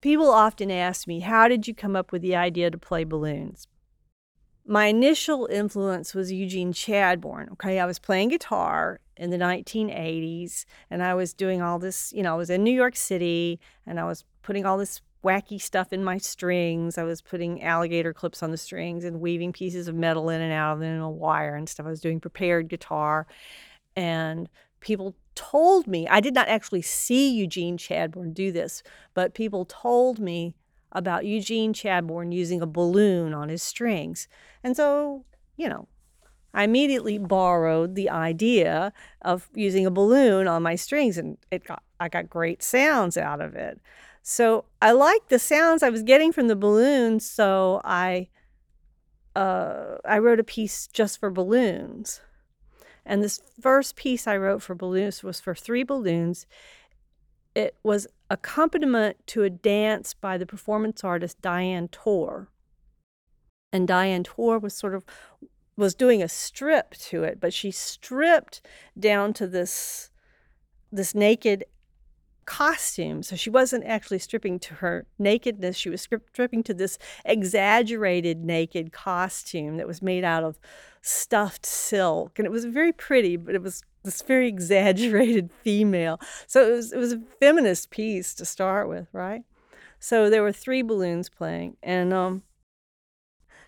People often ask me, How did you come up with the idea to play balloons? My initial influence was Eugene Chadbourne. Okay, I was playing guitar in the 1980s and I was doing all this, you know, I was in New York City and I was putting all this wacky stuff in my strings. I was putting alligator clips on the strings and weaving pieces of metal in and out of them in a wire and stuff. I was doing prepared guitar and people told me, I did not actually see Eugene Chadbourne do this, but people told me about Eugene Chadbourne using a balloon on his strings. And so, you know, I immediately borrowed the idea of using a balloon on my strings and it got I got great sounds out of it. So I liked the sounds I was getting from the balloon, so I uh, I wrote a piece just for balloons. And this first piece I wrote for balloons was for three balloons. It was accompaniment to a dance by the performance artist Diane Torr. And Diane Torr was sort of was doing a strip to it, but she stripped down to this this naked costume. So she wasn't actually stripping to her nakedness. She was stripping to this exaggerated naked costume that was made out of stuffed silk. And it was very pretty, but it was this very exaggerated female. So it was, it was a feminist piece to start with, right? So there were three balloons playing. And um,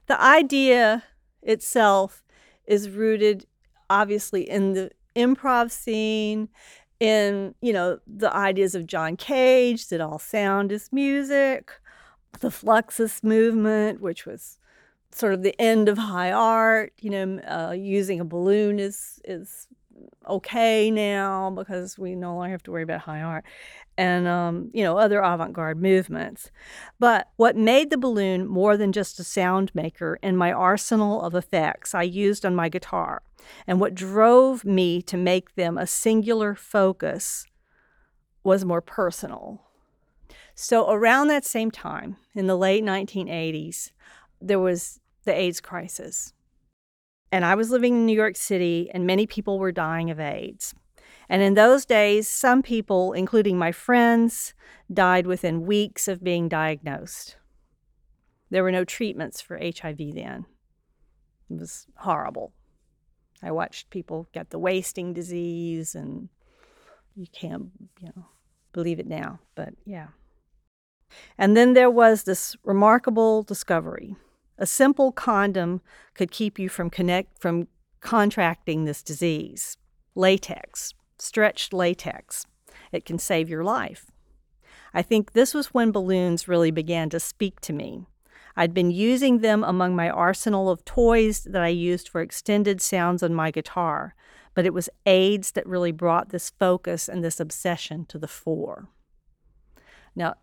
the idea itself is rooted obviously in the improv scene in you know the ideas of John Cage that all sound is music, the Fluxus movement, which was sort of the end of high art. You know, uh, using a balloon is is okay now because we no longer have to worry about high art and um, you know other avant-garde movements but what made the balloon more than just a sound maker in my arsenal of effects i used on my guitar and what drove me to make them a singular focus was more personal. So, around that same time, in the late 1980s, there was the AIDS crisis. And I was living in New York City, and many people were dying of AIDS. And in those days, some people, including my friends, died within weeks of being diagnosed. There were no treatments for HIV then. It was horrible. I watched people get the wasting disease, and you can't, you know, believe it now, but yeah. And then there was this remarkable discovery. A simple condom could keep you from connect from contracting this disease. Latex, stretched latex. It can save your life. I think this was when balloons really began to speak to me. I'd been using them among my arsenal of toys that I used for extended sounds on my guitar, but it was AIDS that really brought this focus and this obsession to the fore. Now,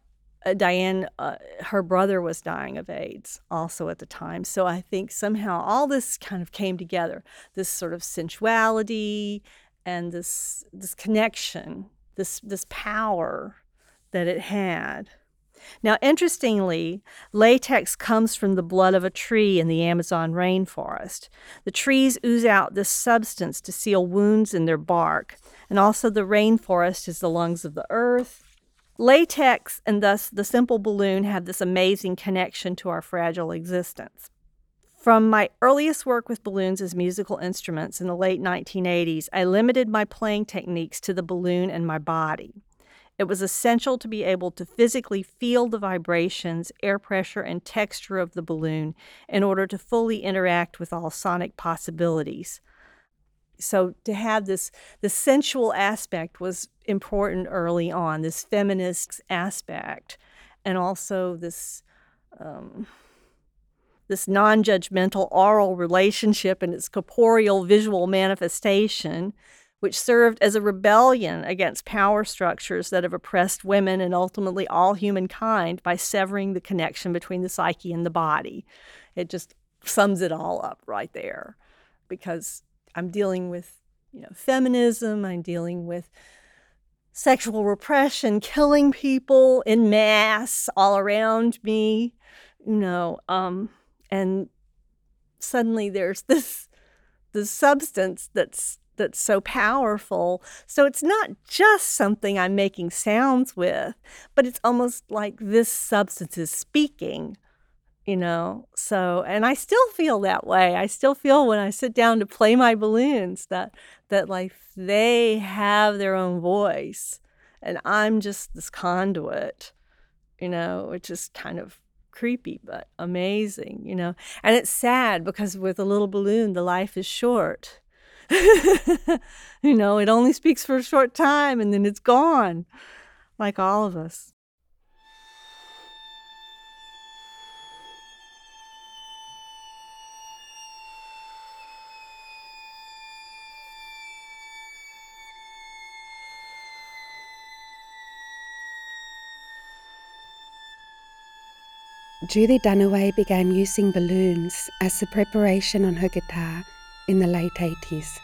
uh, Diane, uh, her brother was dying of AIDS also at the time. So I think somehow all this kind of came together this sort of sensuality and this, this connection, this, this power that it had. Now, interestingly, latex comes from the blood of a tree in the Amazon rainforest. The trees ooze out this substance to seal wounds in their bark, and also the rainforest is the lungs of the earth. Latex and thus the simple balloon have this amazing connection to our fragile existence. From my earliest work with balloons as musical instruments in the late 1980s, I limited my playing techniques to the balloon and my body. It was essential to be able to physically feel the vibrations, air pressure, and texture of the balloon in order to fully interact with all sonic possibilities. So to have this the sensual aspect was important early on, this feminist aspect, and also this um, this non-judgmental oral relationship and its corporeal visual manifestation which served as a rebellion against power structures that have oppressed women and ultimately all humankind by severing the connection between the psyche and the body. It just sums it all up right there because I'm dealing with, you know, feminism, I'm dealing with sexual repression, killing people in mass all around me, you know, um, and suddenly there's this the substance that's that's so powerful. So it's not just something I'm making sounds with, but it's almost like this substance is speaking, you know. So and I still feel that way. I still feel when I sit down to play my balloons that that like they have their own voice and I'm just this conduit, you know, which is kind of creepy but amazing, you know. And it's sad because with a little balloon the life is short you know, it only speaks for a short time and then it's gone, like all of us. Judy Dunaway began using balloons as the preparation on her guitar in the late 80s.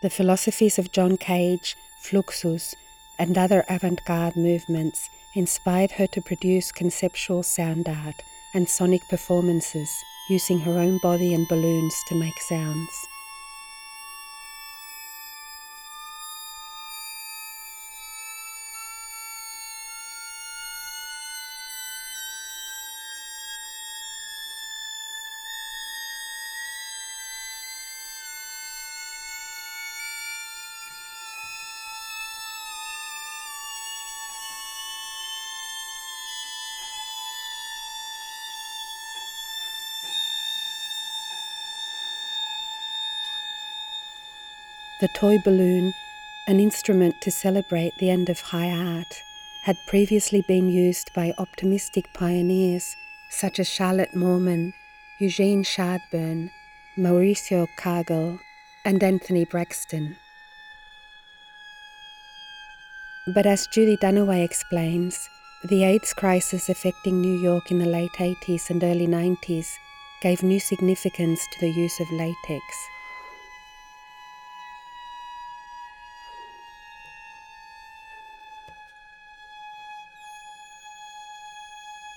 The philosophies of John Cage, Fluxus, and other avant garde movements inspired her to produce conceptual sound art and sonic performances using her own body and balloons to make sounds. The toy balloon, an instrument to celebrate the end of high art, had previously been used by optimistic pioneers such as Charlotte Moorman, Eugene Chadbourne, Mauricio Kagel, and Anthony Braxton. But as Judy Dunaway explains, the AIDS crisis affecting New York in the late 80s and early 90s gave new significance to the use of latex.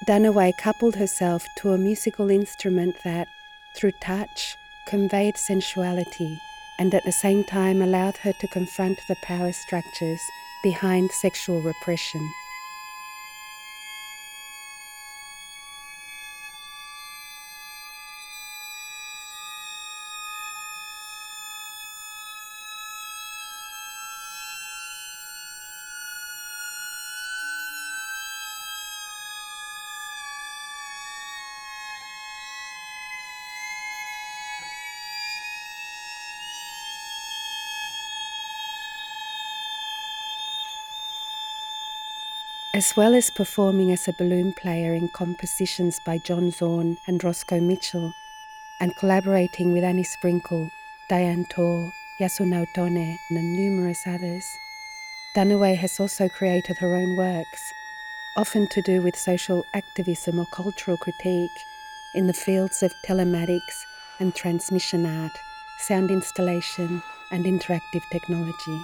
Dunaway coupled herself to a musical instrument that, through touch, conveyed sensuality and at the same time allowed her to confront the power structures behind sexual repression. As well as performing as a balloon player in compositions by John Zorn and Roscoe Mitchell, and collaborating with Annie Sprinkle, Diane Torr, Yasunao Tone, and numerous others. Dunaway has also created her own works, often to do with social activism or cultural critique, in the fields of telematics and transmission art, sound installation, and interactive technology.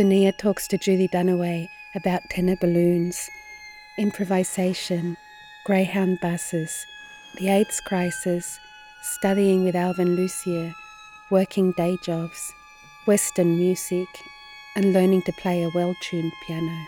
Sonia talks to Judy Dunaway about tenor balloons, improvisation, Greyhound buses, the AIDS crisis, studying with Alvin Lucier, working day jobs, Western music, and learning to play a well tuned piano.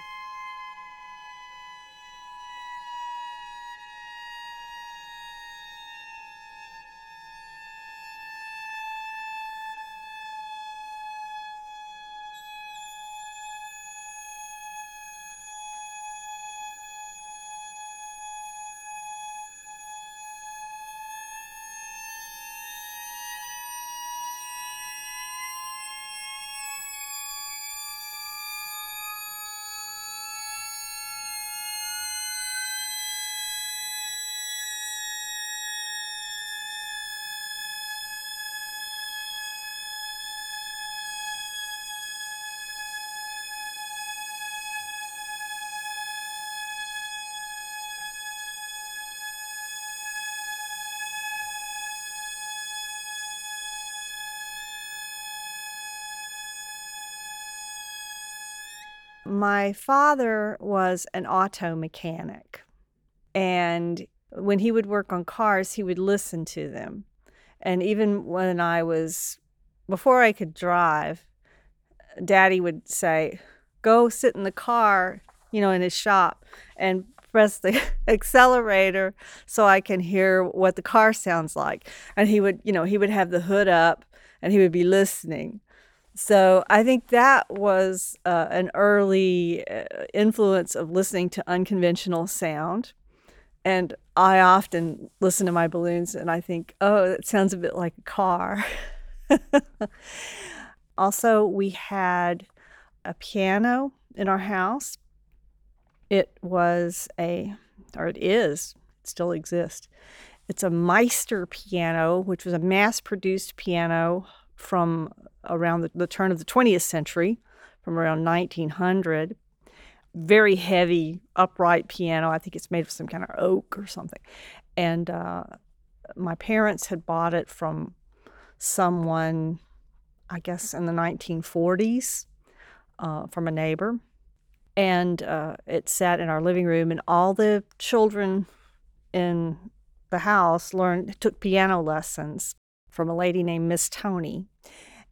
My father was an auto mechanic. And when he would work on cars, he would listen to them. And even when I was, before I could drive, daddy would say, Go sit in the car, you know, in his shop and press the accelerator so I can hear what the car sounds like. And he would, you know, he would have the hood up and he would be listening. So I think that was uh, an early uh, influence of listening to unconventional sound. And I often listen to my balloons and I think, oh, that sounds a bit like a car. also, we had a piano in our house. It was a, or it is, it still exists. It's a Meister piano, which was a mass produced piano from around the, the turn of the 20th century, from around 1900 very heavy upright piano. I think it's made of some kind of oak or something. And uh, my parents had bought it from someone, I guess, in the 1940s uh, from a neighbor. And uh, it sat in our living room, and all the children in the house learned took piano lessons from a lady named Miss Tony.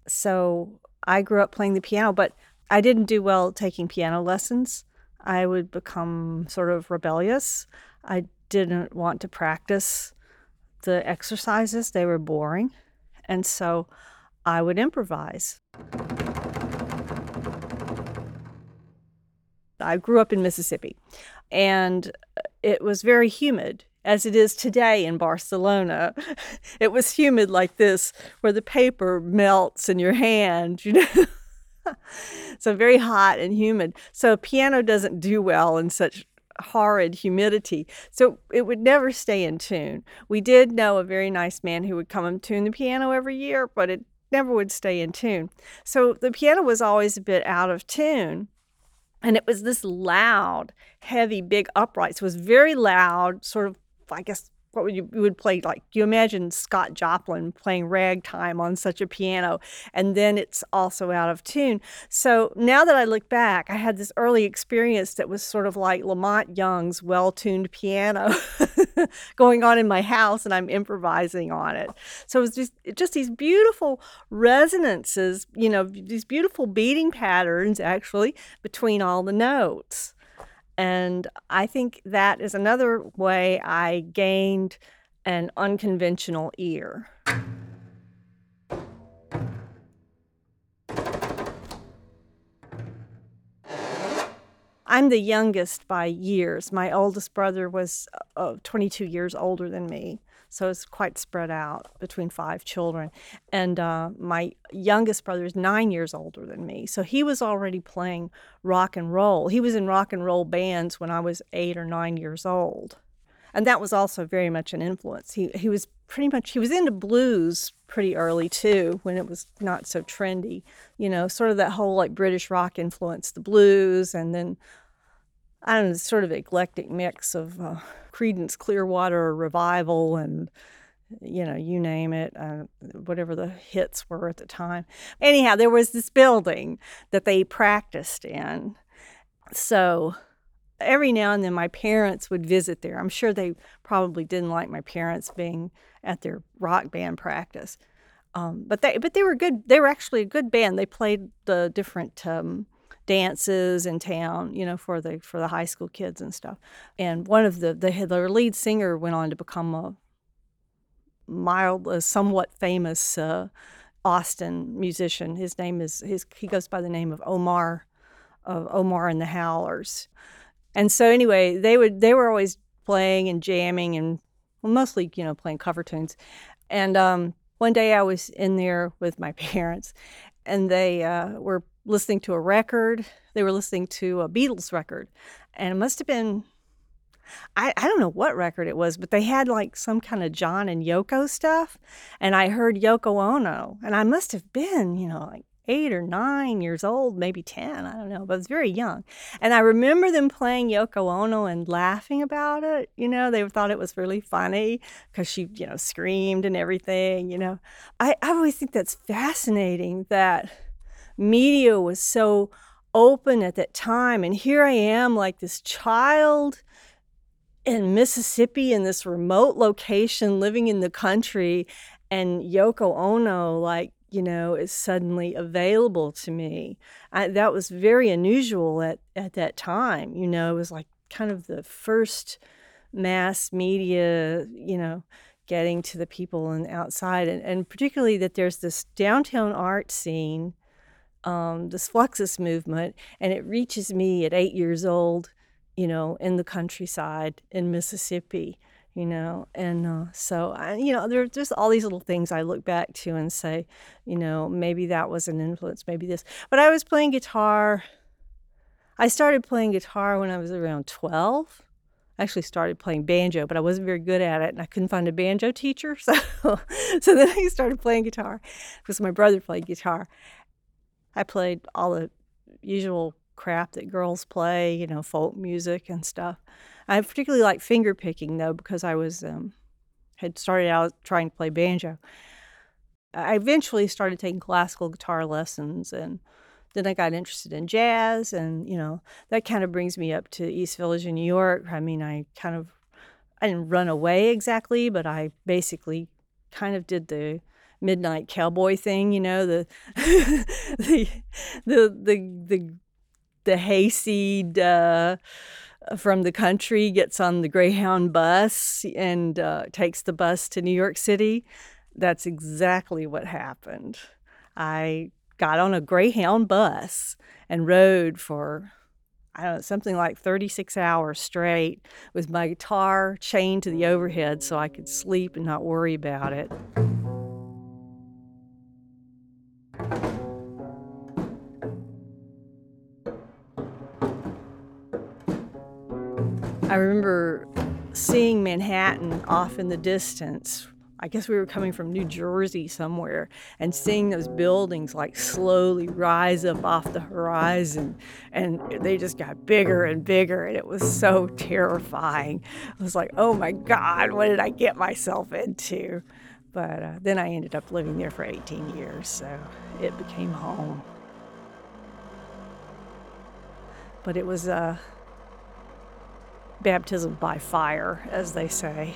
So I grew up playing the piano, but I didn't do well taking piano lessons. I would become sort of rebellious. I didn't want to practice the exercises, they were boring. And so I would improvise. I grew up in Mississippi and it was very humid as it is today in Barcelona. It was humid like this where the paper melts in your hand, you know. so very hot and humid. So a piano doesn't do well in such horrid humidity. So it would never stay in tune. We did know a very nice man who would come and tune the piano every year, but it never would stay in tune. So the piano was always a bit out of tune. And it was this loud, heavy, big uprights. It was very loud, sort of, I guess, what would you, you would play like you imagine Scott Joplin playing ragtime on such a piano and then it's also out of tune. So now that I look back, I had this early experience that was sort of like La Monte Young's well-tuned piano going on in my house and I'm improvising on it. So it was just just these beautiful resonances, you know, these beautiful beating patterns actually between all the notes. And I think that is another way I gained an unconventional ear. I'm the youngest by years. My oldest brother was uh, 22 years older than me. So it's quite spread out between five children. And uh, my youngest brother is nine years older than me. So he was already playing rock and roll. He was in rock and roll bands when I was eight or nine years old. And that was also very much an influence. He, he was pretty much, he was into blues pretty early too, when it was not so trendy. You know, sort of that whole like British rock influence, the blues, and then I don't know, sort of eclectic mix of uh, Creedence Clearwater Revival and you know, you name it, uh, whatever the hits were at the time. Anyhow, there was this building that they practiced in. So every now and then my parents would visit there. I'm sure they probably didn't like my parents being at their rock band practice. Um, but they but they were good. They were actually a good band. They played the different um, dances in town, you know, for the for the high school kids and stuff. And one of the the their lead singer went on to become a mild, a somewhat famous uh, Austin musician. His name is his he goes by the name of Omar, of Omar and the Howlers. And so anyway, they would they were always playing and jamming and well, mostly you know playing cover tunes. And um, one day I was in there with my parents, and they uh, were listening to a record. They were listening to a Beatles record, and it must have been I, I don't know what record it was, but they had like some kind of John and Yoko stuff. And I heard Yoko Ono, and I must have been, you know, like eight or nine years old, maybe 10, I don't know, but I was very young. And I remember them playing Yoko Ono and laughing about it. You know, they thought it was really funny because she, you know, screamed and everything, you know. I, I always think that's fascinating that media was so open at that time. And here I am, like this child in Mississippi in this remote location, living in the country, and Yoko Ono, like, you know, is suddenly available to me. I, that was very unusual at, at that time. You know, it was like kind of the first mass media, you know, getting to the people and outside, and, and particularly that there's this downtown art scene, um, this Fluxus movement, and it reaches me at eight years old, you know, in the countryside in Mississippi you know and uh, so I, you know there's just all these little things i look back to and say you know maybe that was an influence maybe this but i was playing guitar. I started playing guitar when i was around 12 I actually started playing banjo but i wasn't very good at it and i couldn't find a banjo teacher so so then i started playing guitar because my brother played guitar i played all the usual crap that girls play you know folk music and stuff I particularly like finger picking though because I was um, had started out trying to play banjo. I eventually started taking classical guitar lessons and then I got interested in jazz and you know that kind of brings me up to East Village in New York. I mean, I kind of I didn't run away exactly, but I basically kind of did the midnight cowboy thing, you know, the the the the the, the hayseed uh, from the country gets on the Greyhound bus and uh, takes the bus to New York City. That's exactly what happened. I got on a Greyhound bus and rode for, I don't know, something like 36 hours straight with my guitar chained to the overhead so I could sleep and not worry about it. I remember seeing Manhattan off in the distance. I guess we were coming from New Jersey somewhere and seeing those buildings like slowly rise up off the horizon. And they just got bigger and bigger. And it was so terrifying. I was like, oh my God, what did I get myself into? But uh, then I ended up living there for 18 years. So it became home. But it was, uh, baptism by fire, as they say.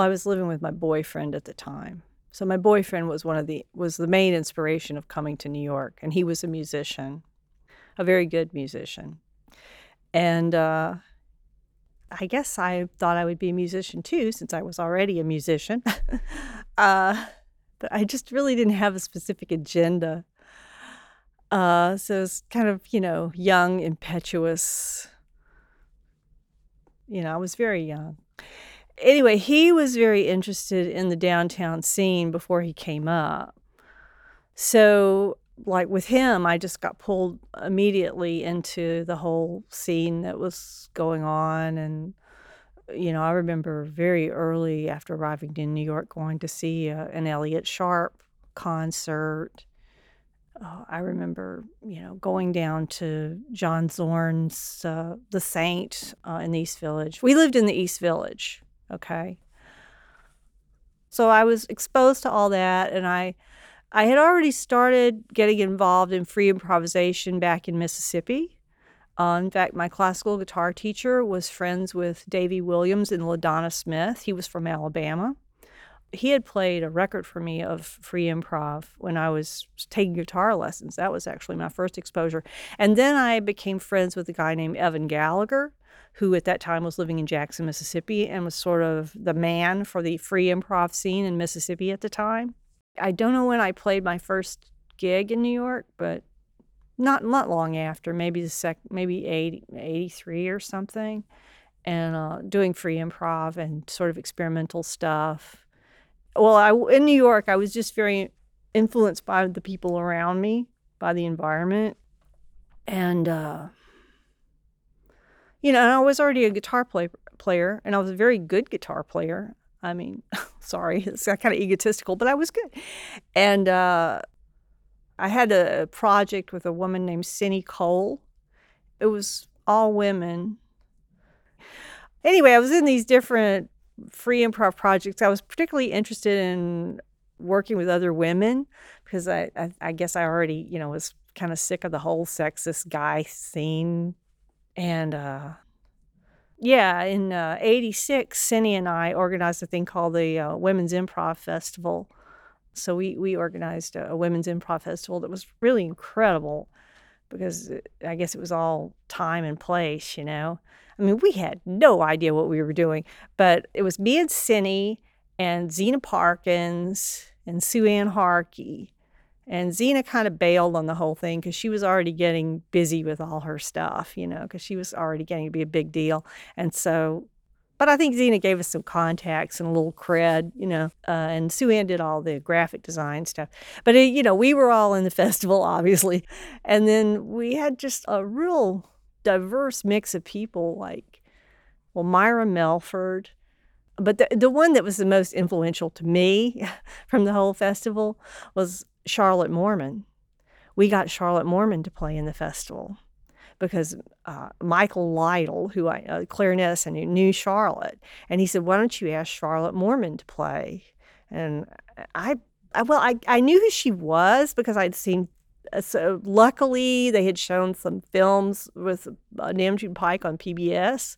Well, I was living with my boyfriend at the time. So my boyfriend was one of the was the main inspiration of coming to New York, and he was a musician, a very good musician. And uh, I guess I thought I would be a musician too, since I was already a musician. uh, but I just really didn't have a specific agenda. Uh, so it's kind of you know young, impetuous. You know, I was very young anyway, he was very interested in the downtown scene before he came up. So, like with him, I just got pulled immediately into the whole scene that was going on. And, you know, I remember very early after arriving in New York going to see uh, an Elliott Sharp concert. Uh, I remember, you know, going down to John Zorn's uh, The Saint uh, in the East Village. We lived in the East Village, Okay. So I was exposed to all that and I I had already started getting involved in free improvisation back in Mississippi. Uh, in fact, my classical guitar teacher was friends with Davy Williams and LaDonna Smith. He was from Alabama. He had played a record for me of free improv when I was taking guitar lessons. That was actually my first exposure. And then I became friends with a guy named Evan Gallagher, who at that time was living in Jackson, Mississippi, and was sort of the man for the free improv scene in Mississippi at the time. I don't know when I played my first gig in New York, but not not long after, maybe the sec, maybe 80, 83 or something, and uh, doing free improv and sort of experimental stuff. Well, I in New York, I was just very influenced by the people around me, by the environment, and uh, you know, I was already a guitar play, player, and I was a very good guitar player. I mean, sorry, it's kind of egotistical, but I was good. And uh, I had a project with a woman named Cindy Cole. It was all women. Anyway, I was in these different free improv projects. I was particularly interested in working with other women because I, I, I guess I already, you know, was kind of sick of the whole sexist guy scene. And uh, yeah, in uh, 86, Cindy and I organized a thing called the uh, Women's Improv Festival. So we, we organized a, a women's improv festival that was really incredible because it, I guess it was all time and place, you know. I mean, we had no idea what we were doing, but it was me and Cindy and Zeena Parkins and Sue Ann Harkey and Zeena kind of bailed on the whole thing because she was already getting busy with all her stuff, you know, because she was already getting to be a big deal. And so, but I think Zeena gave us some contacts and a little cred, you know, uh, and Sue Ann did all the graphic design stuff. But, it, you know, we were all in the festival, obviously. And then we had just a real diverse mix of people like, well, Myra Melford. But the, the one that was the most influential to me from the whole festival was Charlotte Moorman. We got Charlotte Moorman to play in the festival because uh, Michael Lytle, who I a clarinetist and knew Charlotte, and he said, "Why don't you ask Charlotte Moorman to play?" And I, I well, I, I knew who she was because I'd seen. Uh, so luckily, they had shown some films with uh, Nam June Paik on PBS.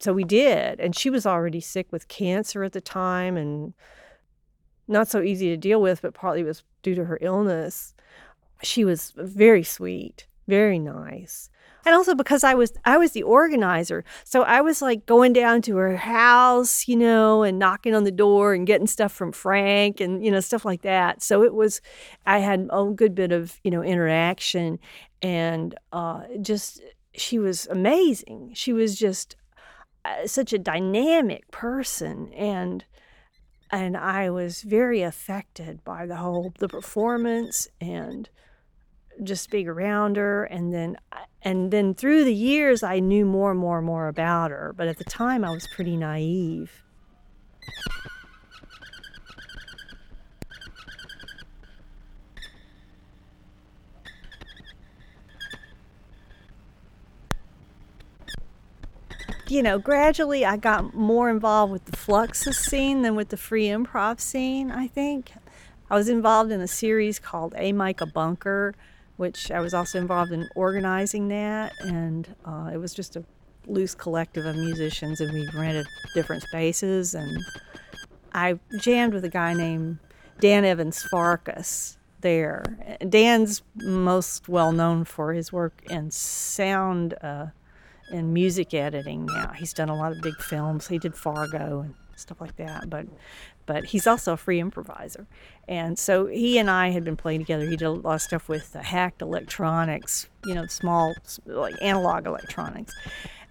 So we did, and she was already sick with cancer at the time, and not so easy to deal with, but partly was due to her illness. She was very sweet, very nice. And also because I was I was the organizer. So I was like going down to her house, you know, and knocking on the door and getting stuff from Frank and you know stuff like that. So it was I had a good bit of, you know, interaction and uh just she was amazing. She was just uh, such a dynamic person and and I was very affected by the whole the performance and just being around her and then and then through the years I knew more and more and more about her but at the time I was pretty naive you know, gradually I got more involved with the Fluxus scene than with the free improv scene, I think. I was involved in a series called A Micah Bunker, which I was also involved in organizing that. And uh, it was just a loose collective of musicians, and we rented different spaces. And I jammed with a guy named Dan Evans Farkas there. Dan's most well known for his work in sound. Uh, in music editing now. He's done a lot of big films. He did Fargo and stuff like that. But but he's also a free improviser. And so he and I had been playing together. He did a lot of stuff with uh, hacked electronics, you know, small like analog electronics.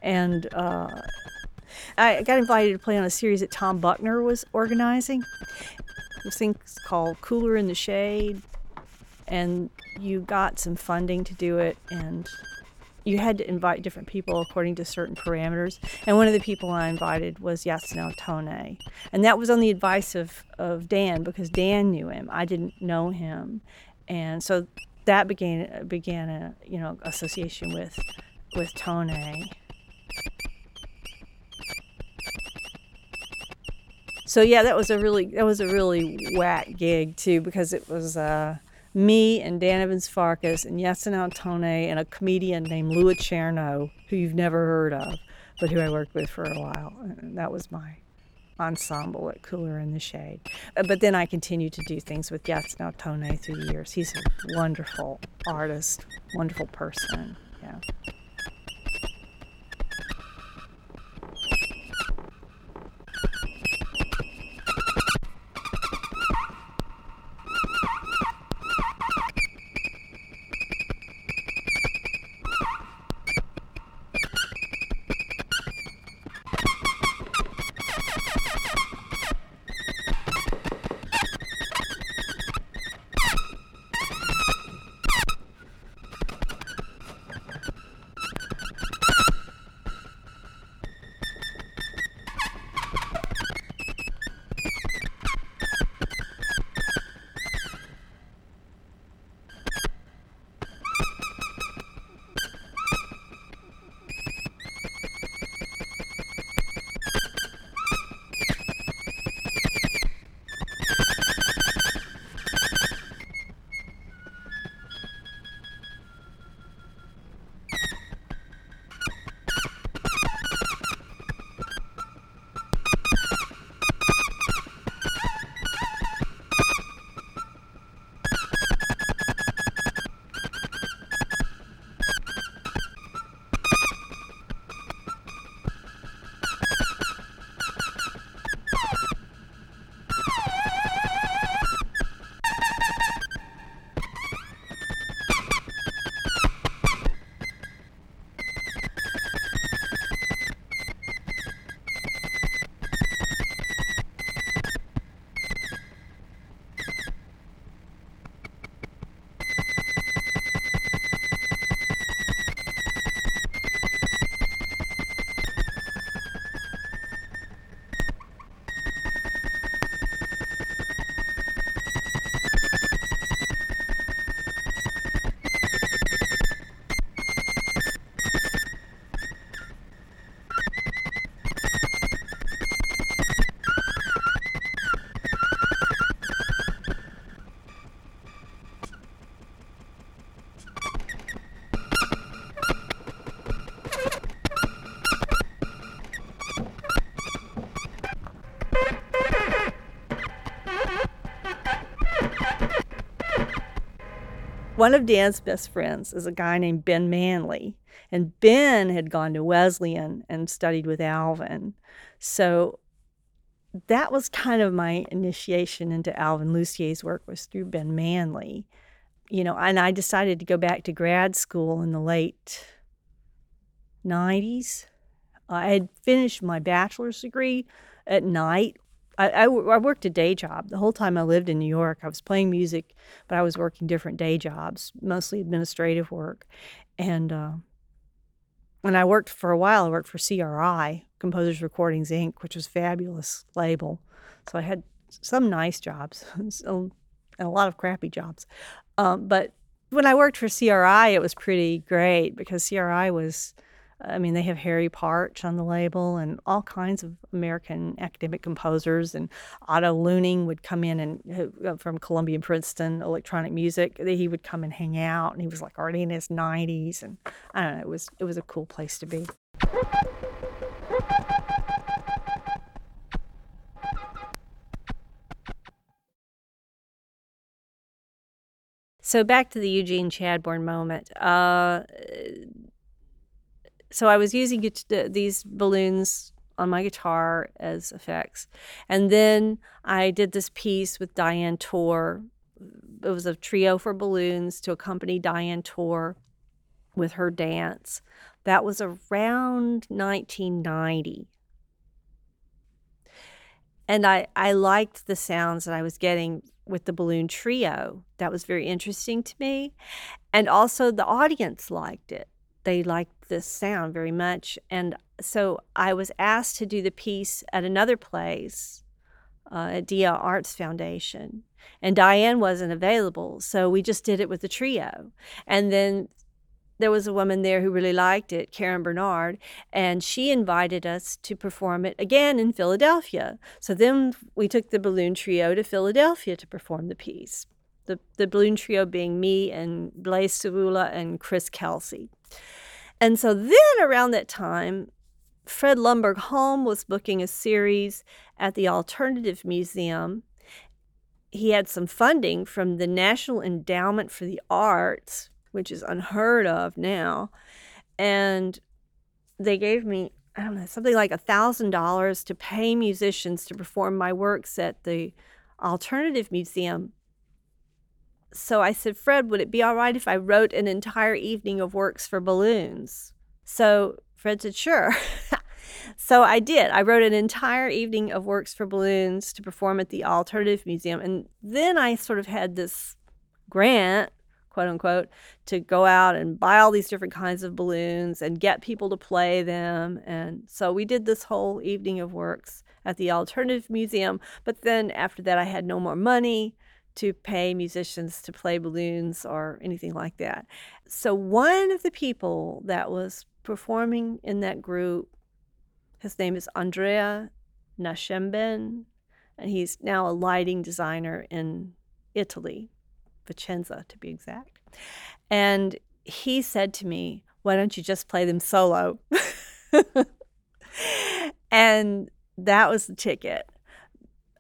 And uh, I got invited to play on a series that Tom Buckner was organizing. This thing's called Cooler in the Shade. And you got some funding to do it, and you had to invite different people according to certain parameters. And one of the people I invited was Yasunao Tone. And that was on the advice of, of Dan because Dan knew him. I didn't know him. And so that began began a you know association with with Tone. So yeah, that was a really that was a really whack gig too because it was uh me and Dan Evans Farkas and Yasunao Tone and a comedian named Louis Cherno, who you've never heard of, but who I worked with for a while. And that was my ensemble at Cooler in the Shade. Uh, but then I continued to do things with Yasunao Tone through the years. He's a wonderful artist, wonderful person. Yeah. One of Dan's best friends is a guy named Ben Manley. And Ben had gone to Wesleyan and studied with Alvin. So that was kind of my initiation into Alvin Lucier's work was through Ben Manley. You know, and I decided to go back to grad school in the late 90s. I had finished my bachelor's degree at night. I, I, I, worked a day job. The whole time I lived in New York, I was playing music, but I was working different day jobs, mostly administrative work. And uh, when I worked for a while, I worked for CRI, Composers Recordings Inc., which was fabulous label. So I had some nice jobs and a lot of crappy jobs. Um, but when I worked for CRI, it was pretty great because CRI was I mean, they have Harry Partch on the label and all kinds of American academic composers. And Otto Luening would come in and uh, from Columbia and Princeton electronic music. He would come and hang out, and he was like already in his 90s. And I don't know, it was it was a cool place to be. So back to the Eugene Chadbourne moment. Uh, so I was using these balloons on my guitar as effects. And then I did this piece with Diane Torr. It was a trio for balloons to accompany Diane Torr with her dance. That was around 1990. And I, I liked the sounds that I was getting with the balloon trio. That was very interesting to me. And also the audience liked it they liked this sound very much. And so I was asked to do the piece at another place, uh, at Dia Arts Foundation. And Diane wasn't available. So we just did it with the trio. And then there was a woman there who really liked it, Karen Bernard, and she invited us to perform it again in Philadelphia. So then we took the balloon trio to Philadelphia to perform the piece. The, the balloon trio being me and Blaise Siwula and Chris Kelsey. And so then around that time, Fred Lonberg-Holm was booking a series at the Alternative Museum. He had some funding from the National Endowment for the Arts, which is unheard of now. And they gave me, I don't know, something like a $1,000 to pay musicians to perform my works at the Alternative Museum so I said, Fred, would it be all right if I wrote an entire evening of works for balloons? So Fred said, sure. so I did. I wrote an entire evening of works for balloons to perform at the Alternative Museum. And then I sort of had this grant, quote unquote, to go out and buy all these different kinds of balloons and get people to play them. And so we did this whole evening of works at the Alternative Museum. But then after that, I had no more money to pay musicians to play balloons or anything like that. So one of the people that was performing in that group, his name is Andrea Nascemben, and he's now a lighting designer in Italy, Vicenza to be exact. And he said to me, Why don't you just play them solo? and that was the ticket.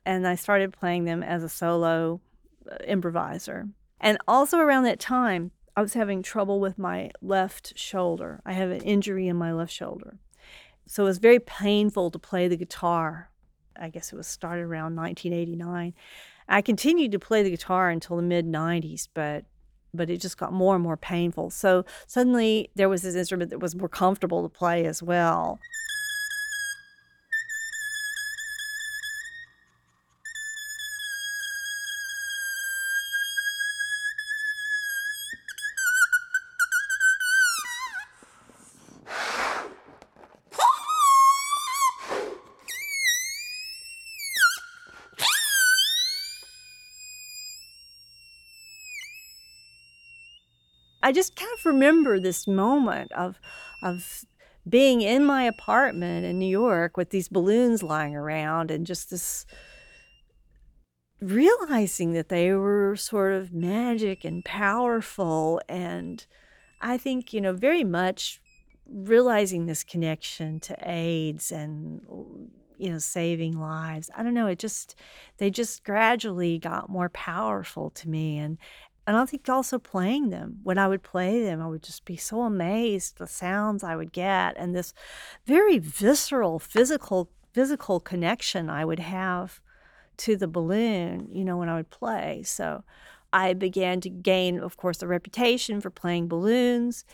And I started playing them as a solo improviser. And also around that time, I was having trouble with my left shoulder. I have an injury in my left shoulder. So it was very painful to play the guitar. I guess it was started around 1989. I continued to play the guitar until the mid 90s, but but it just got more and more painful. So suddenly there was this instrument that was more comfortable to play as well. I just kind of remember this moment of of being in my apartment in New York with these balloons lying around and just this realizing that they were sort of magic and powerful. And I think, you know, very much realizing this connection to AIDS and you know saving lives. I don't know it just they just gradually got more powerful to me. And and I think also playing them. When I would play them, I would just be so amazed the sounds I would get and this very visceral physical physical connection I would have to the balloon, you know, when I would play. So I began to gain, of course, a reputation for playing balloons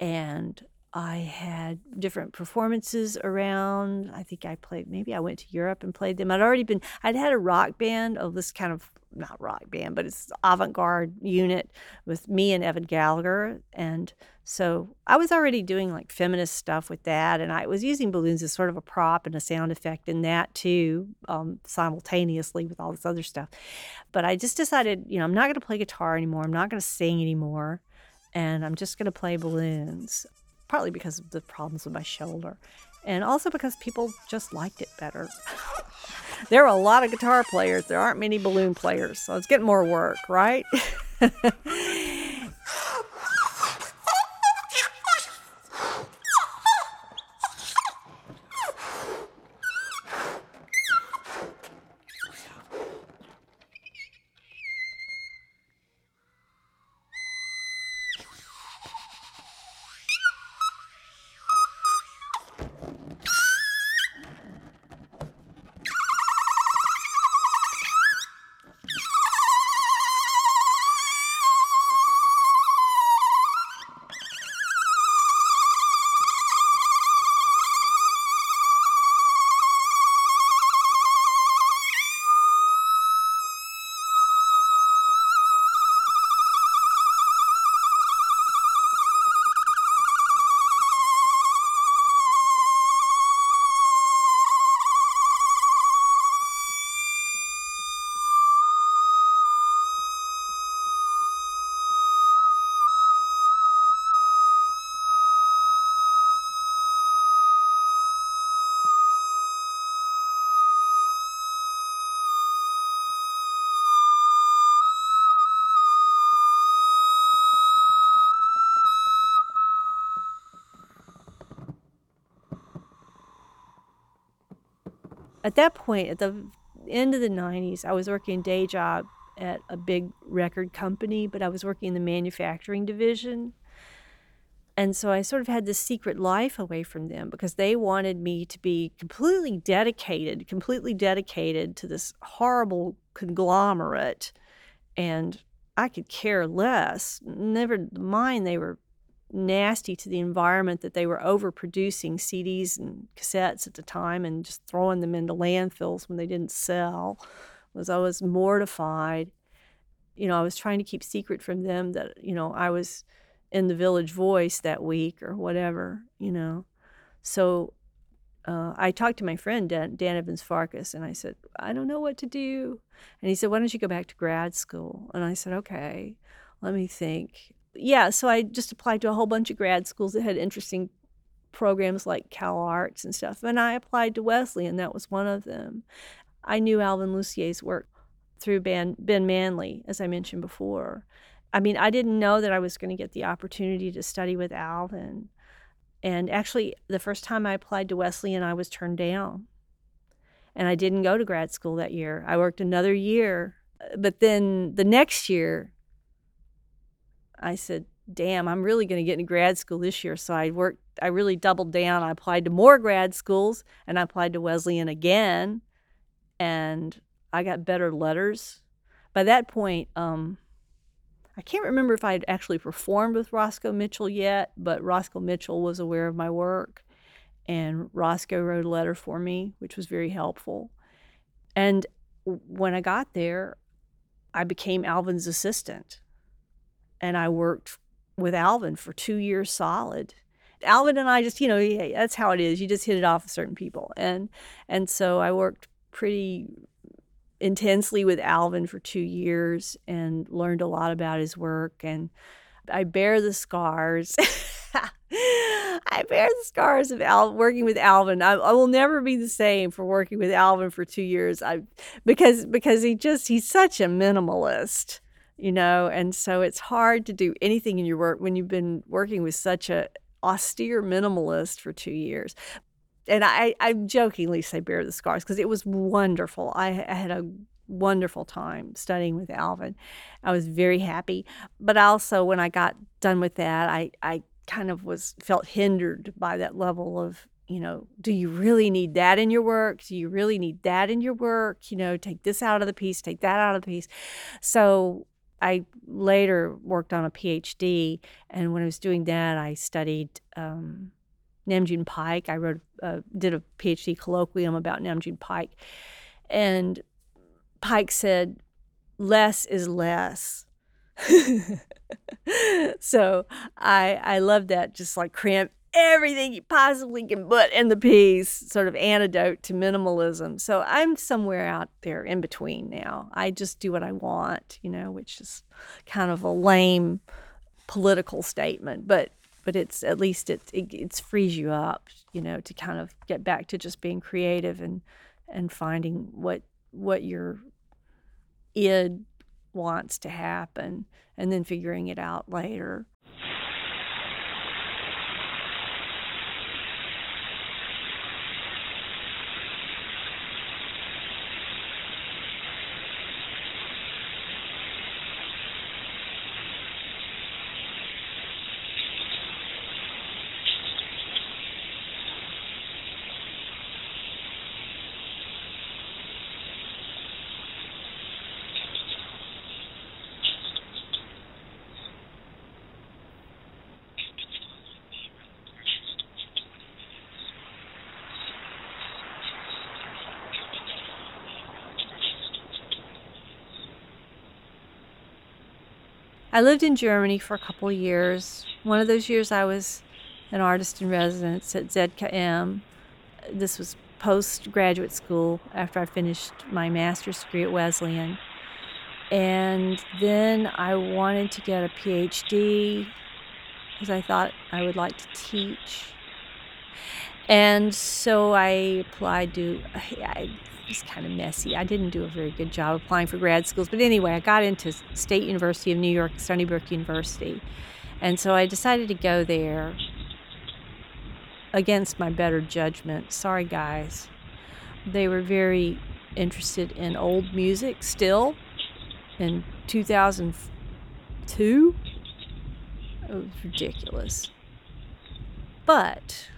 and I had different performances around. I think I played, maybe I went to Europe and played them. I'd already been, I'd had a rock band of this kind of, not rock band, but it's avant garde unit with me and Evan Gallagher. And so I was already doing like feminist stuff with that. And I was using balloons as sort of a prop and a sound effect in that too, um, simultaneously with all this other stuff. But I just decided, you know, I'm not going to play guitar anymore. I'm not going to sing anymore. And I'm just going to play balloons partly because of the problems with my shoulder, and also because people just liked it better. there are a lot of guitar players, there aren't many balloon players, so it's getting more work, right? at that point, at the end of the 90s, I was working a day job at a big record company, but I was working in the manufacturing division. And so I sort of had this secret life away from them because they wanted me to be completely dedicated, completely dedicated to this horrible conglomerate. And I could care less. Never mind, they were nasty to the environment that they were overproducing CDs and cassettes at the time and just throwing them into landfills when they didn't sell was I was mortified. You know, I was trying to keep secret from them that, you know, I was in the Village Voice that week or whatever, you know. So uh, I talked to my friend Dan, Dan Evans Farkas and I said, I don't know what to do. And he said, Why don't you go back to grad school? And I said, Okay, let me think yeah, so I just applied to a whole bunch of grad schools that had interesting programs like Cal Arts and stuff. And I applied to Wesleyan, and that was one of them. I knew Alvin Lucier's work through Ben, ben Manley, as I mentioned before. I mean, I didn't know that I was going to get the opportunity to study with Alvin. And actually, the first time I applied to Wesleyan, I was turned down. And I didn't go to grad school that year. I worked another year. But then the next year, I said, damn, I'm really going to get into grad school this year. So I worked, I really doubled down. I applied to more grad schools and I applied to Wesleyan again. And I got better letters. By that point, um, I can't remember if I'd actually performed with Roscoe Mitchell yet, but Roscoe Mitchell was aware of my work. And Roscoe wrote a letter for me, which was very helpful. And when I got there, I became Alvin's assistant and I worked with Alvin for two years solid. Alvin and I just, you know, that's how it is. You just hit it off with certain people, and and so I worked pretty intensely with Alvin for two years and learned a lot about his work. And I bear the scars. I bear the scars of Al- working with Alvin. I, I, will never be the same for working with Alvin for two years. I because because he just he's such a minimalist you know and so it's hard to do anything in your work when you've been working with such a austere minimalist for two years and I, I jokingly say bear the scars because it was wonderful. I, I, had a wonderful time studying with Alvin. I was very happy. But also when I got done with that, I, I kind of was felt hindered by that level of you know, do you really need that in your work? Do you really need that in your work? You know, take this out of the piece, take that out of the piece. So I later worked on a PhD, and when I was doing that, I studied um, Nam Paik. I wrote, uh, did a PhD colloquium about Nam Paik, and Paik said, "Less is less." so I I love that just like cramp everything you possibly can put in the piece, sort of antidote to minimalism. So I'm somewhere out there in between now. I just do what I want, you know, which is kind of a lame political statement, but but it's at least it, it it's frees you up, you know, to kind of get back to just being creative and and finding what what your id wants to happen and then figuring it out later. I lived in Germany for a couple years. One of those years I was an artist in residence at ZKM. This was postgraduate school after I finished my master's degree at Wesleyan. And then I wanted to get a PhD because I thought I would like to teach. And so I applied to, I was kind of messy. I didn't do a very good job applying for grad schools. But anyway, I got into State University of New York, Stony Brook University. And so I decided to go there against my better judgment. Sorry, guys. They were very interested in old music still in 2002. It was ridiculous. But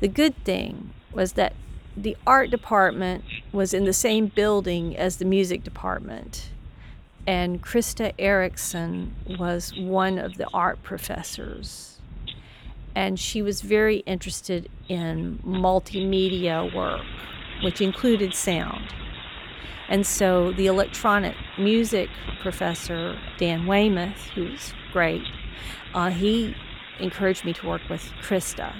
the good thing was that the art department was in the same building as the music department. And Christa Erickson was one of the art professors. And she was very interested in multimedia work, which included sound. And so the electronic music professor, Dan Weymouth, who's great, uh, he encouraged me to work with Christa.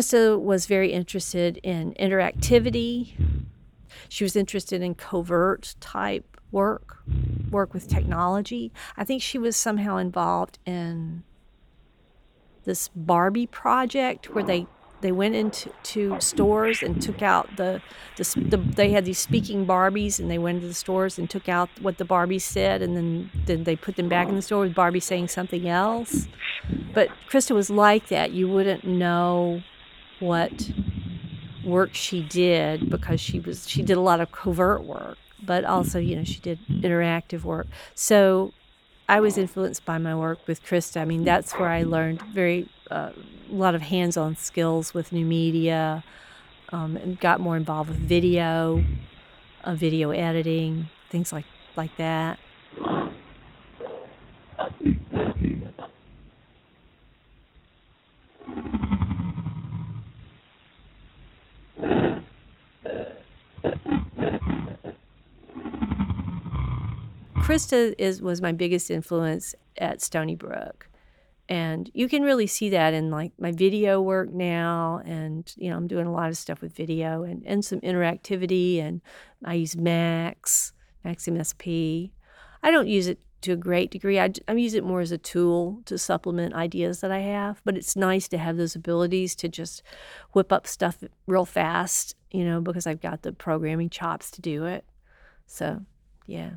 Christa was very interested in interactivity. She was interested in covert type work, work with technology. I think she was somehow involved in this Barbie project where they they went into to stores and took out the, the, the they had these speaking Barbies and they went into the stores and took out what the Barbies said and then then they put them back in the store with Barbie saying something else. But Christa was like that. You wouldn't know what work she did because she was she did a lot of covert work, but also you know she did interactive work. So I was influenced by my work with Christa. I mean that's where I learned very uh, a lot of hands-on skills with new media, um, and got more involved with video, uh, video editing, things like like that. Christa is was my biggest influence at Stony Brook, And you can really see that in like my video work now. And, you know, I'm doing a lot of stuff with video and, and some interactivity. And I use Max, Max MSP. I don't use it to a great degree. I, I use it more as a tool to supplement ideas that I have. But it's nice to have those abilities to just whip up stuff real fast, you know, because I've got the programming chops to do it. So, yeah.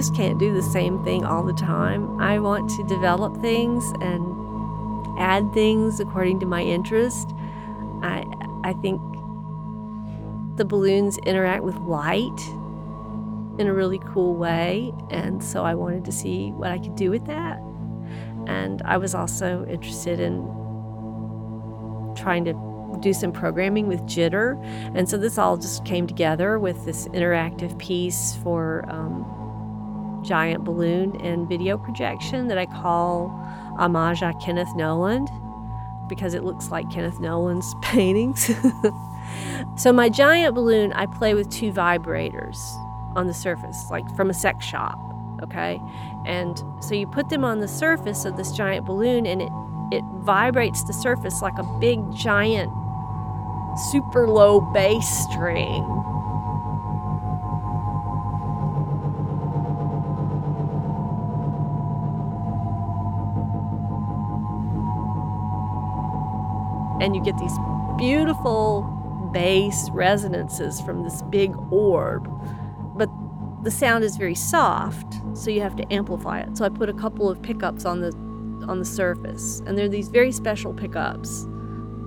Just can't do the same thing all the time. I want to develop things and add things according to my interest. I I think the balloons interact with light in a really cool way, and so I wanted to see what I could do with that. And I was also interested in trying to do some programming with jitter. And so this all just came together with this interactive piece for um, giant balloon and video projection that I call homage à Kenneth Noland because it looks like Kenneth Noland's paintings. so my giant balloon, I play with two vibrators on the surface, like from a sex shop, okay? And so you put them on the surface of this giant balloon and it it vibrates the surface like a big giant super low bass string and you get these beautiful bass resonances from this big orb. But the sound is very soft, so you have to amplify it. So I put a couple of pickups on the on the surface, and they're these very special pickups.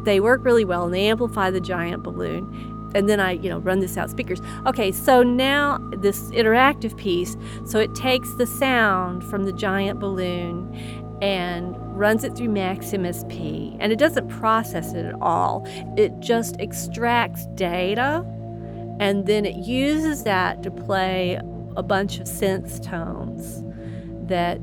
They work really well and they amplify the giant balloon. And then I, you know, run this out speakers. Okay, so now this interactive piece, so it takes the sound from the giant balloon and runs it through Max MSP, and it doesn't process it at all. It just extracts data and then it uses that to play a bunch of synth tones that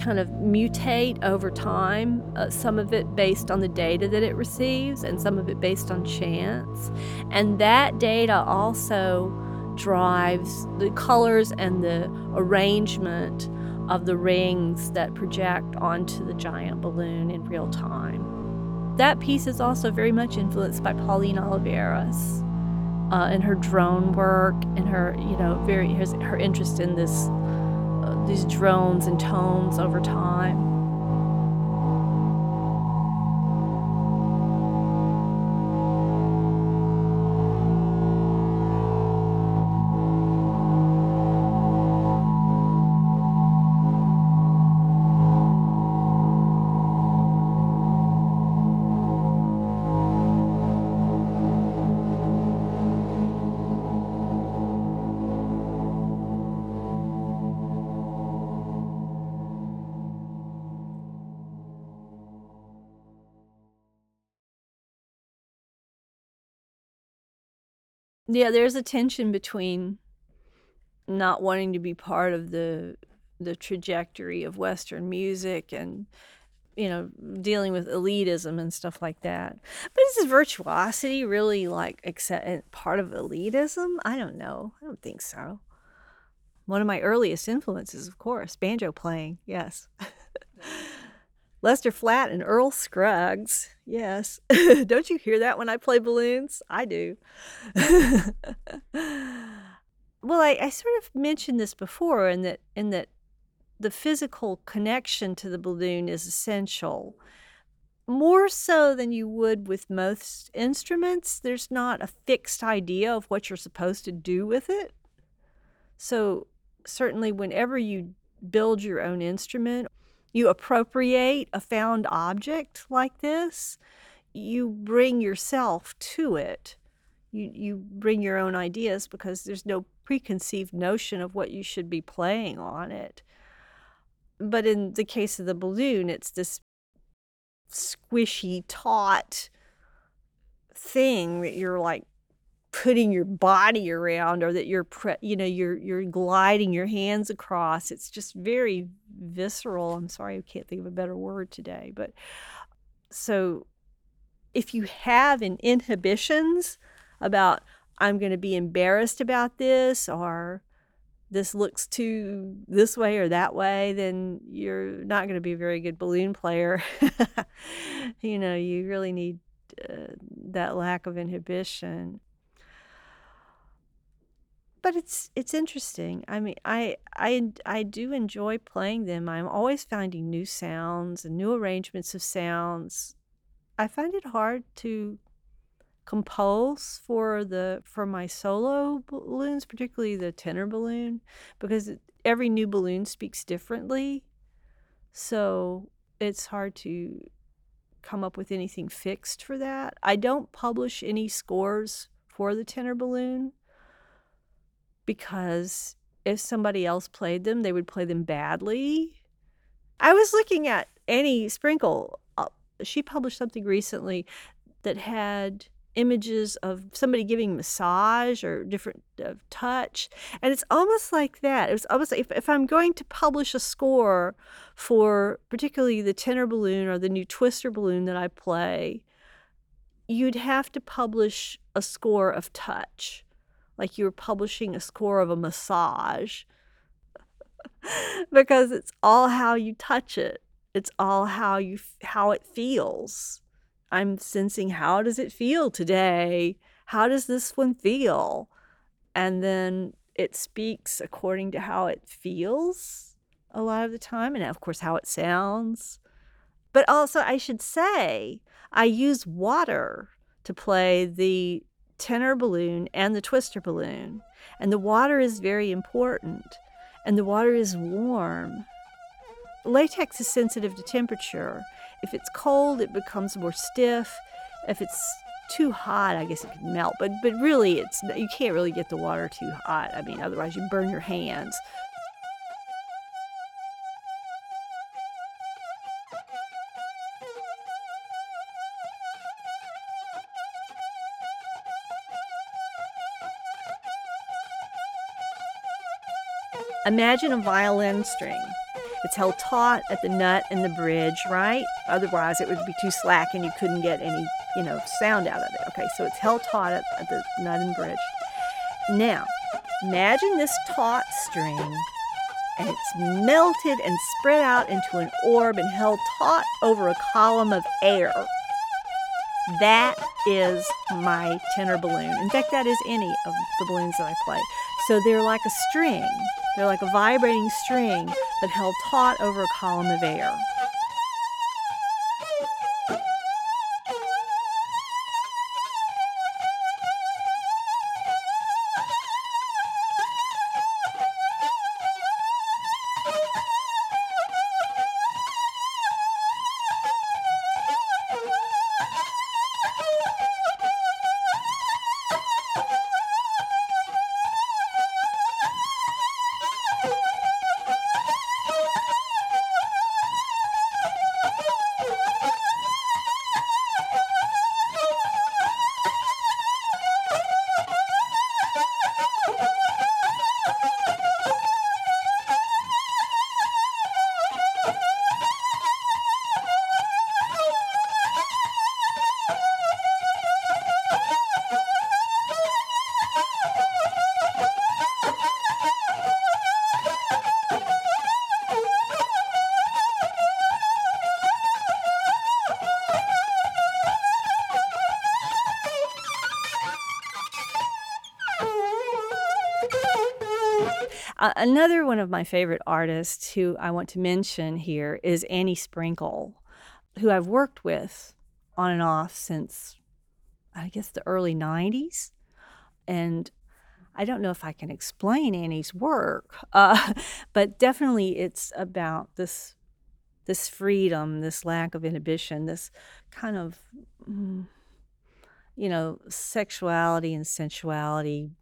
kind of mutate over time, uh, some of it based on the data that it receives, and some of it based on chance. And that data also drives the colors and the arrangement of the rings that project onto the giant balloon in real time. That piece is also very much influenced by Pauline Oliveras uh, and her drone work and her, you know, very her, interest in this uh, these drones and tones over time. Yeah, there's a tension between not wanting to be part of the the trajectory of Western music and you know dealing with elitism and stuff like that. But is virtuosity really like accept eh, part of elitism? I don't know. I don't think so. One of my earliest influences, of course, banjo playing. Yes. Lester Flatt and Earl Scruggs. Yes. Don't you hear that when I play balloons? I do. well, I, I sort of mentioned this before in that in that the physical connection to the balloon is essential. More so than you would with most instruments, there's not a fixed idea of what you're supposed to do with it. So, certainly, whenever you build your own instrument you appropriate a found object like this, you bring yourself to it. You you bring your own ideas because there's no preconceived notion of what you should be playing on it. But in the case of the balloon, it's this squishy, taut thing that you're like putting your body around or that you're pre- you know you're you're gliding your hands across it's just very visceral. I'm sorry i can't think of a better word today but so if you have an inhibitions about i'm going to be embarrassed about this or this looks too this way or that way then you're not going to be a very good balloon player. You know you really need uh, that lack of inhibition but it's it's interesting. I mean, I I I do enjoy playing them. I'm always finding new sounds and new arrangements of sounds. I find it hard to compose for the for my solo balloons, particularly the tenor balloon, because every new balloon speaks differently. So it's hard to come up with anything fixed for that. I don't publish any scores for the tenor balloon because if somebody else played them, they would play them badly. I was looking at Annie Sprinkle. Uh, she published something recently that had images of somebody giving massage or different uh, touch and it's almost like that it was almost like if, if i'm going to publish a score for particularly the tenor balloon or the new twister balloon that i play you'd have to publish a score of touch like you were publishing a score of a massage. Because it's all how you touch it. It's all how you how it feels. I'm sensing how does it feel today? How does this one feel? And then it speaks according to how it feels a lot of the time and of course how it sounds. But also i should say i use water to play the tenor balloon and the twister balloon. And the water is very important. And the water is warm. Latex is sensitive to temperature. If it's cold, it becomes more stiff. If it's too hot, I guess it can melt. But but really, it's you can't really get the water too hot. I mean, otherwise you burn your hands. Imagine a violin string. It's held taut at the nut and the bridge, right? Otherwise, it would be too slack and you couldn't get any, you know, sound out of it. Okay, so it's held taut at, at the nut and bridge. Now, imagine this taut string and it's melted and spread out into an orb and held taut over a column of air. That is my tenor balloon. In fact, that is any of the balloons that I play. So they're like a string they're like a vibrating string that held taut over a column of air. Another one of my favorite artists who I want to mention here is Annie Sprinkle, who I've worked with on and off since I guess the early 90s. And I don't know if I can explain Annie's work, uh, but definitely it's about this this freedom, this lack of inhibition, this kind of, mm, you know, sexuality and sensuality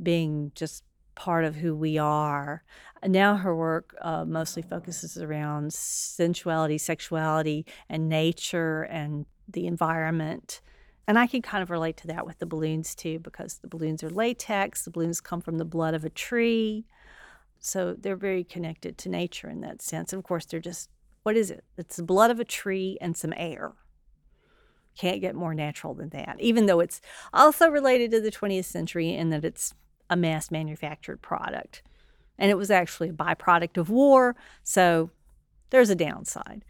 being just part of who we are. Now her work uh, mostly focuses around sensuality, sexuality, and nature and the environment. And I can kind of relate to that with the balloons too, because the balloons are latex, the balloons come from the blood of a tree. So they're very connected to nature in that sense. Of course, they're just, what is it? It's the blood of a tree and some air. Can't get more natural than that, even though it's also related to the 20th century in that it's a mass manufactured product. And it was actually a byproduct of war. So there's a downside.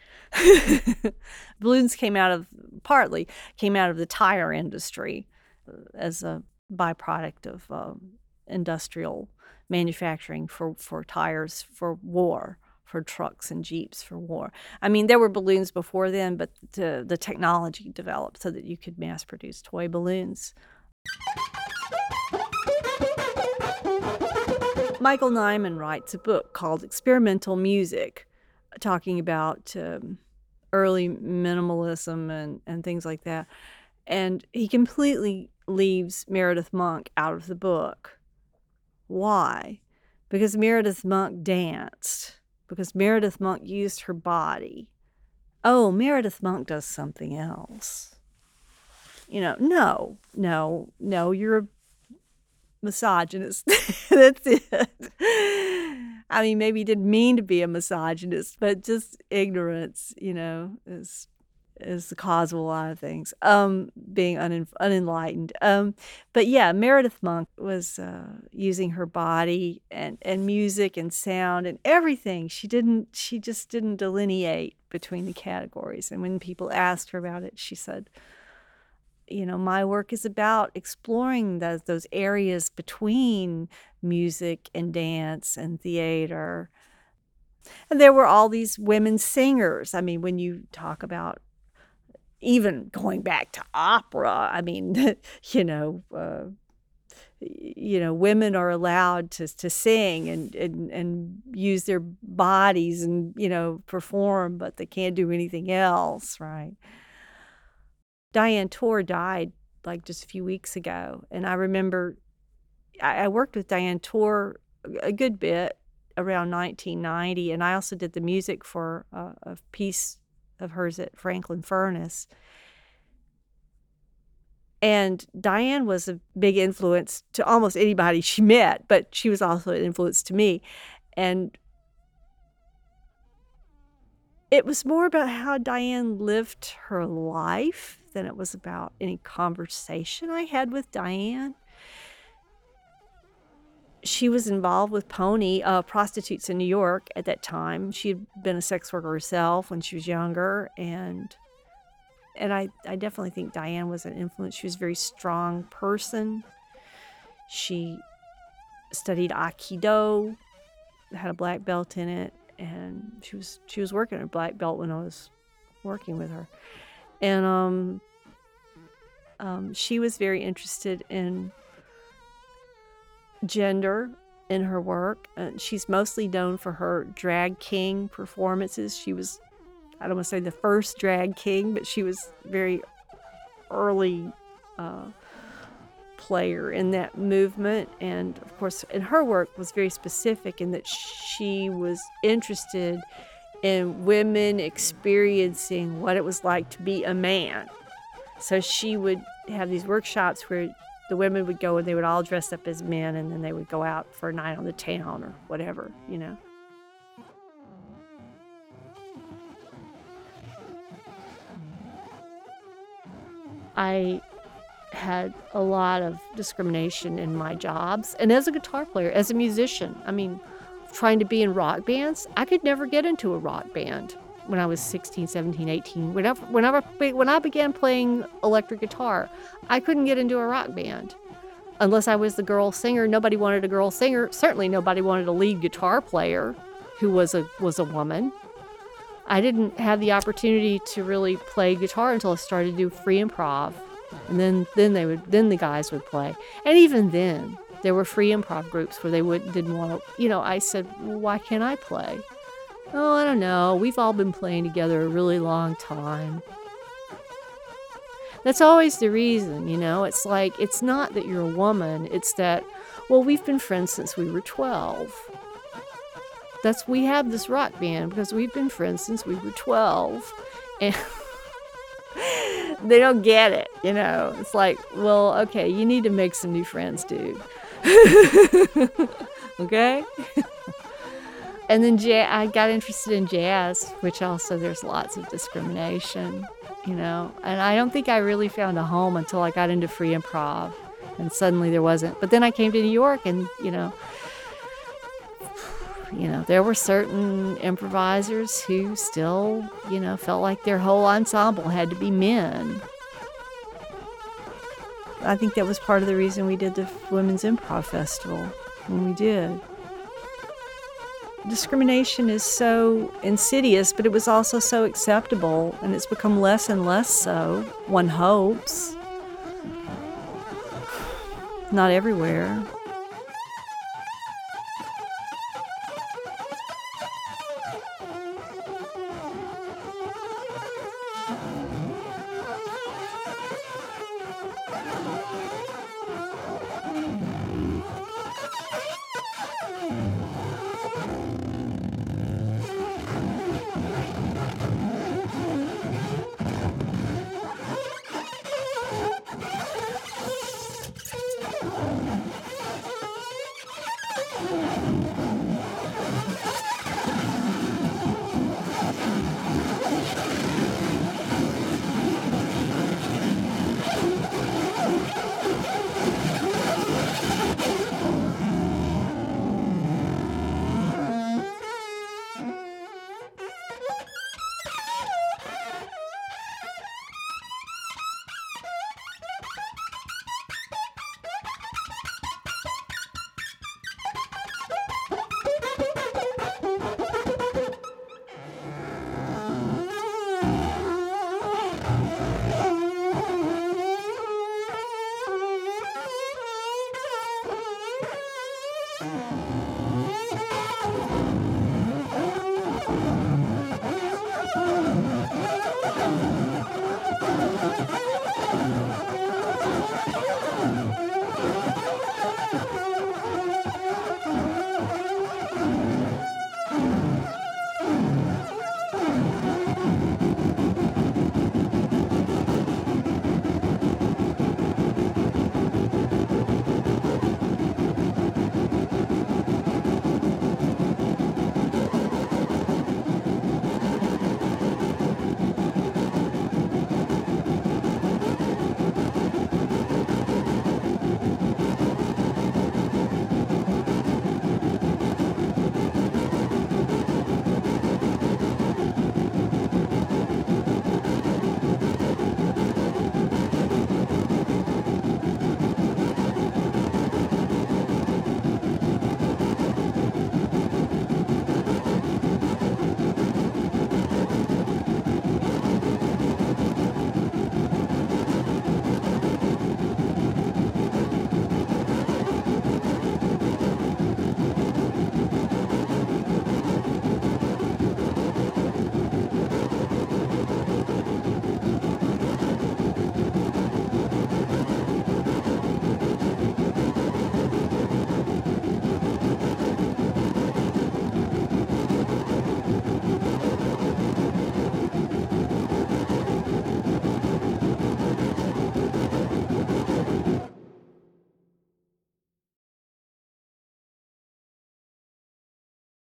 Balloons came out of, partly, came out of the tire industry uh, as a byproduct of uh, industrial manufacturing for, for tires for war, for trucks and jeeps for war. I mean, there were balloons before then, but the, the technology developed so that you could mass produce toy balloons. Michael Nyman writes a book called Experimental Music, talking about um, early minimalism and, and things like that. And he completely leaves Meredith Monk out of the book. Why? Because Meredith Monk danced, because Meredith Monk used her body. Oh, Meredith Monk does something else. You know, no, no, no, you're a misogynist. That's it. I mean, maybe he didn't mean to be a misogynist, but just ignorance, you know, is is the cause of a lot of things. Um, being un- unenlightened. Um, but yeah, Meredith Monk was uh, using her body and and music and sound and everything. She didn't. She just didn't delineate between the categories. And when people asked her about it, she said, you know, my work is about exploring those those areas between music and dance and theater. And there were all these women singers. I mean, when you talk about even going back to opera, I mean, you know, uh, you know, women are allowed to to sing and, and and use their bodies and you know perform, but they can't do anything else, right? Diane Torr died like just a few weeks ago. And I remember I, I worked with Diane Torr a good bit around 1990. And I also did the music for a, a piece of hers at Franklin Furnace. And Diane was a big influence to almost anybody she met, but she was also an influence to me. And it was more about how Diane lived her life than it was about any conversation I had with Diane. She was involved with Pony, uh, prostitutes in New York at that time. She had been a sex worker herself when she was younger, and and I, I definitely think Diane was an influence. She was a very strong person. She studied Aikido, had a black belt in it, and she was she was working a black belt when I was working with her and um, um, she was very interested in gender in her work. And she's mostly known for her drag king performances. She was, I don't want to say the first drag king, but she was very early uh, player in that movement. And of course, in her work was very specific in that she was interested in women experiencing what it was like to be a man. So she would have these workshops where the women would go and they would all dress up as men and then they would go out for a night on the town or whatever, you know. I had a lot of discrimination in my jobs and as a guitar player, as a musician. I mean, trying to be in rock bands, I could never get into a rock band when I was 16, 17, 18. Whenever, whenever, when I began playing electric guitar, I couldn't get into a rock band. Unless I was the girl singer, nobody wanted a girl singer. Certainly nobody wanted a lead guitar player who was a was a woman. I didn't have the opportunity to really play guitar until I started to do free improv. And then then they would then the guys would play. And even then, there were free improv groups where they would didn't want to. You know, I said, why can't I play? Oh, I don't know. We've all been playing together a really long time. That's always the reason, you know? It's like, it's not that you're a woman, it's that, well, we've been friends since we were 12. That's, we have this rock band because we've been friends since we were 12. And they don't get it, you know? It's like, well, okay, you need to make some new friends, dude. okay? and then ja- I got interested in jazz, which also there's lots of discrimination, you know. And I don't think I really found a home until I got into free improv, and suddenly there wasn't. But then I came to New York, and you know, you know, there were certain improvisers who still, you know, felt like their whole ensemble had to be men. I think that was part of the reason we did the Women's Improv Festival when we did. Discrimination is so insidious, but it was also so acceptable, and it's become less and less so, one hopes. Not everywhere.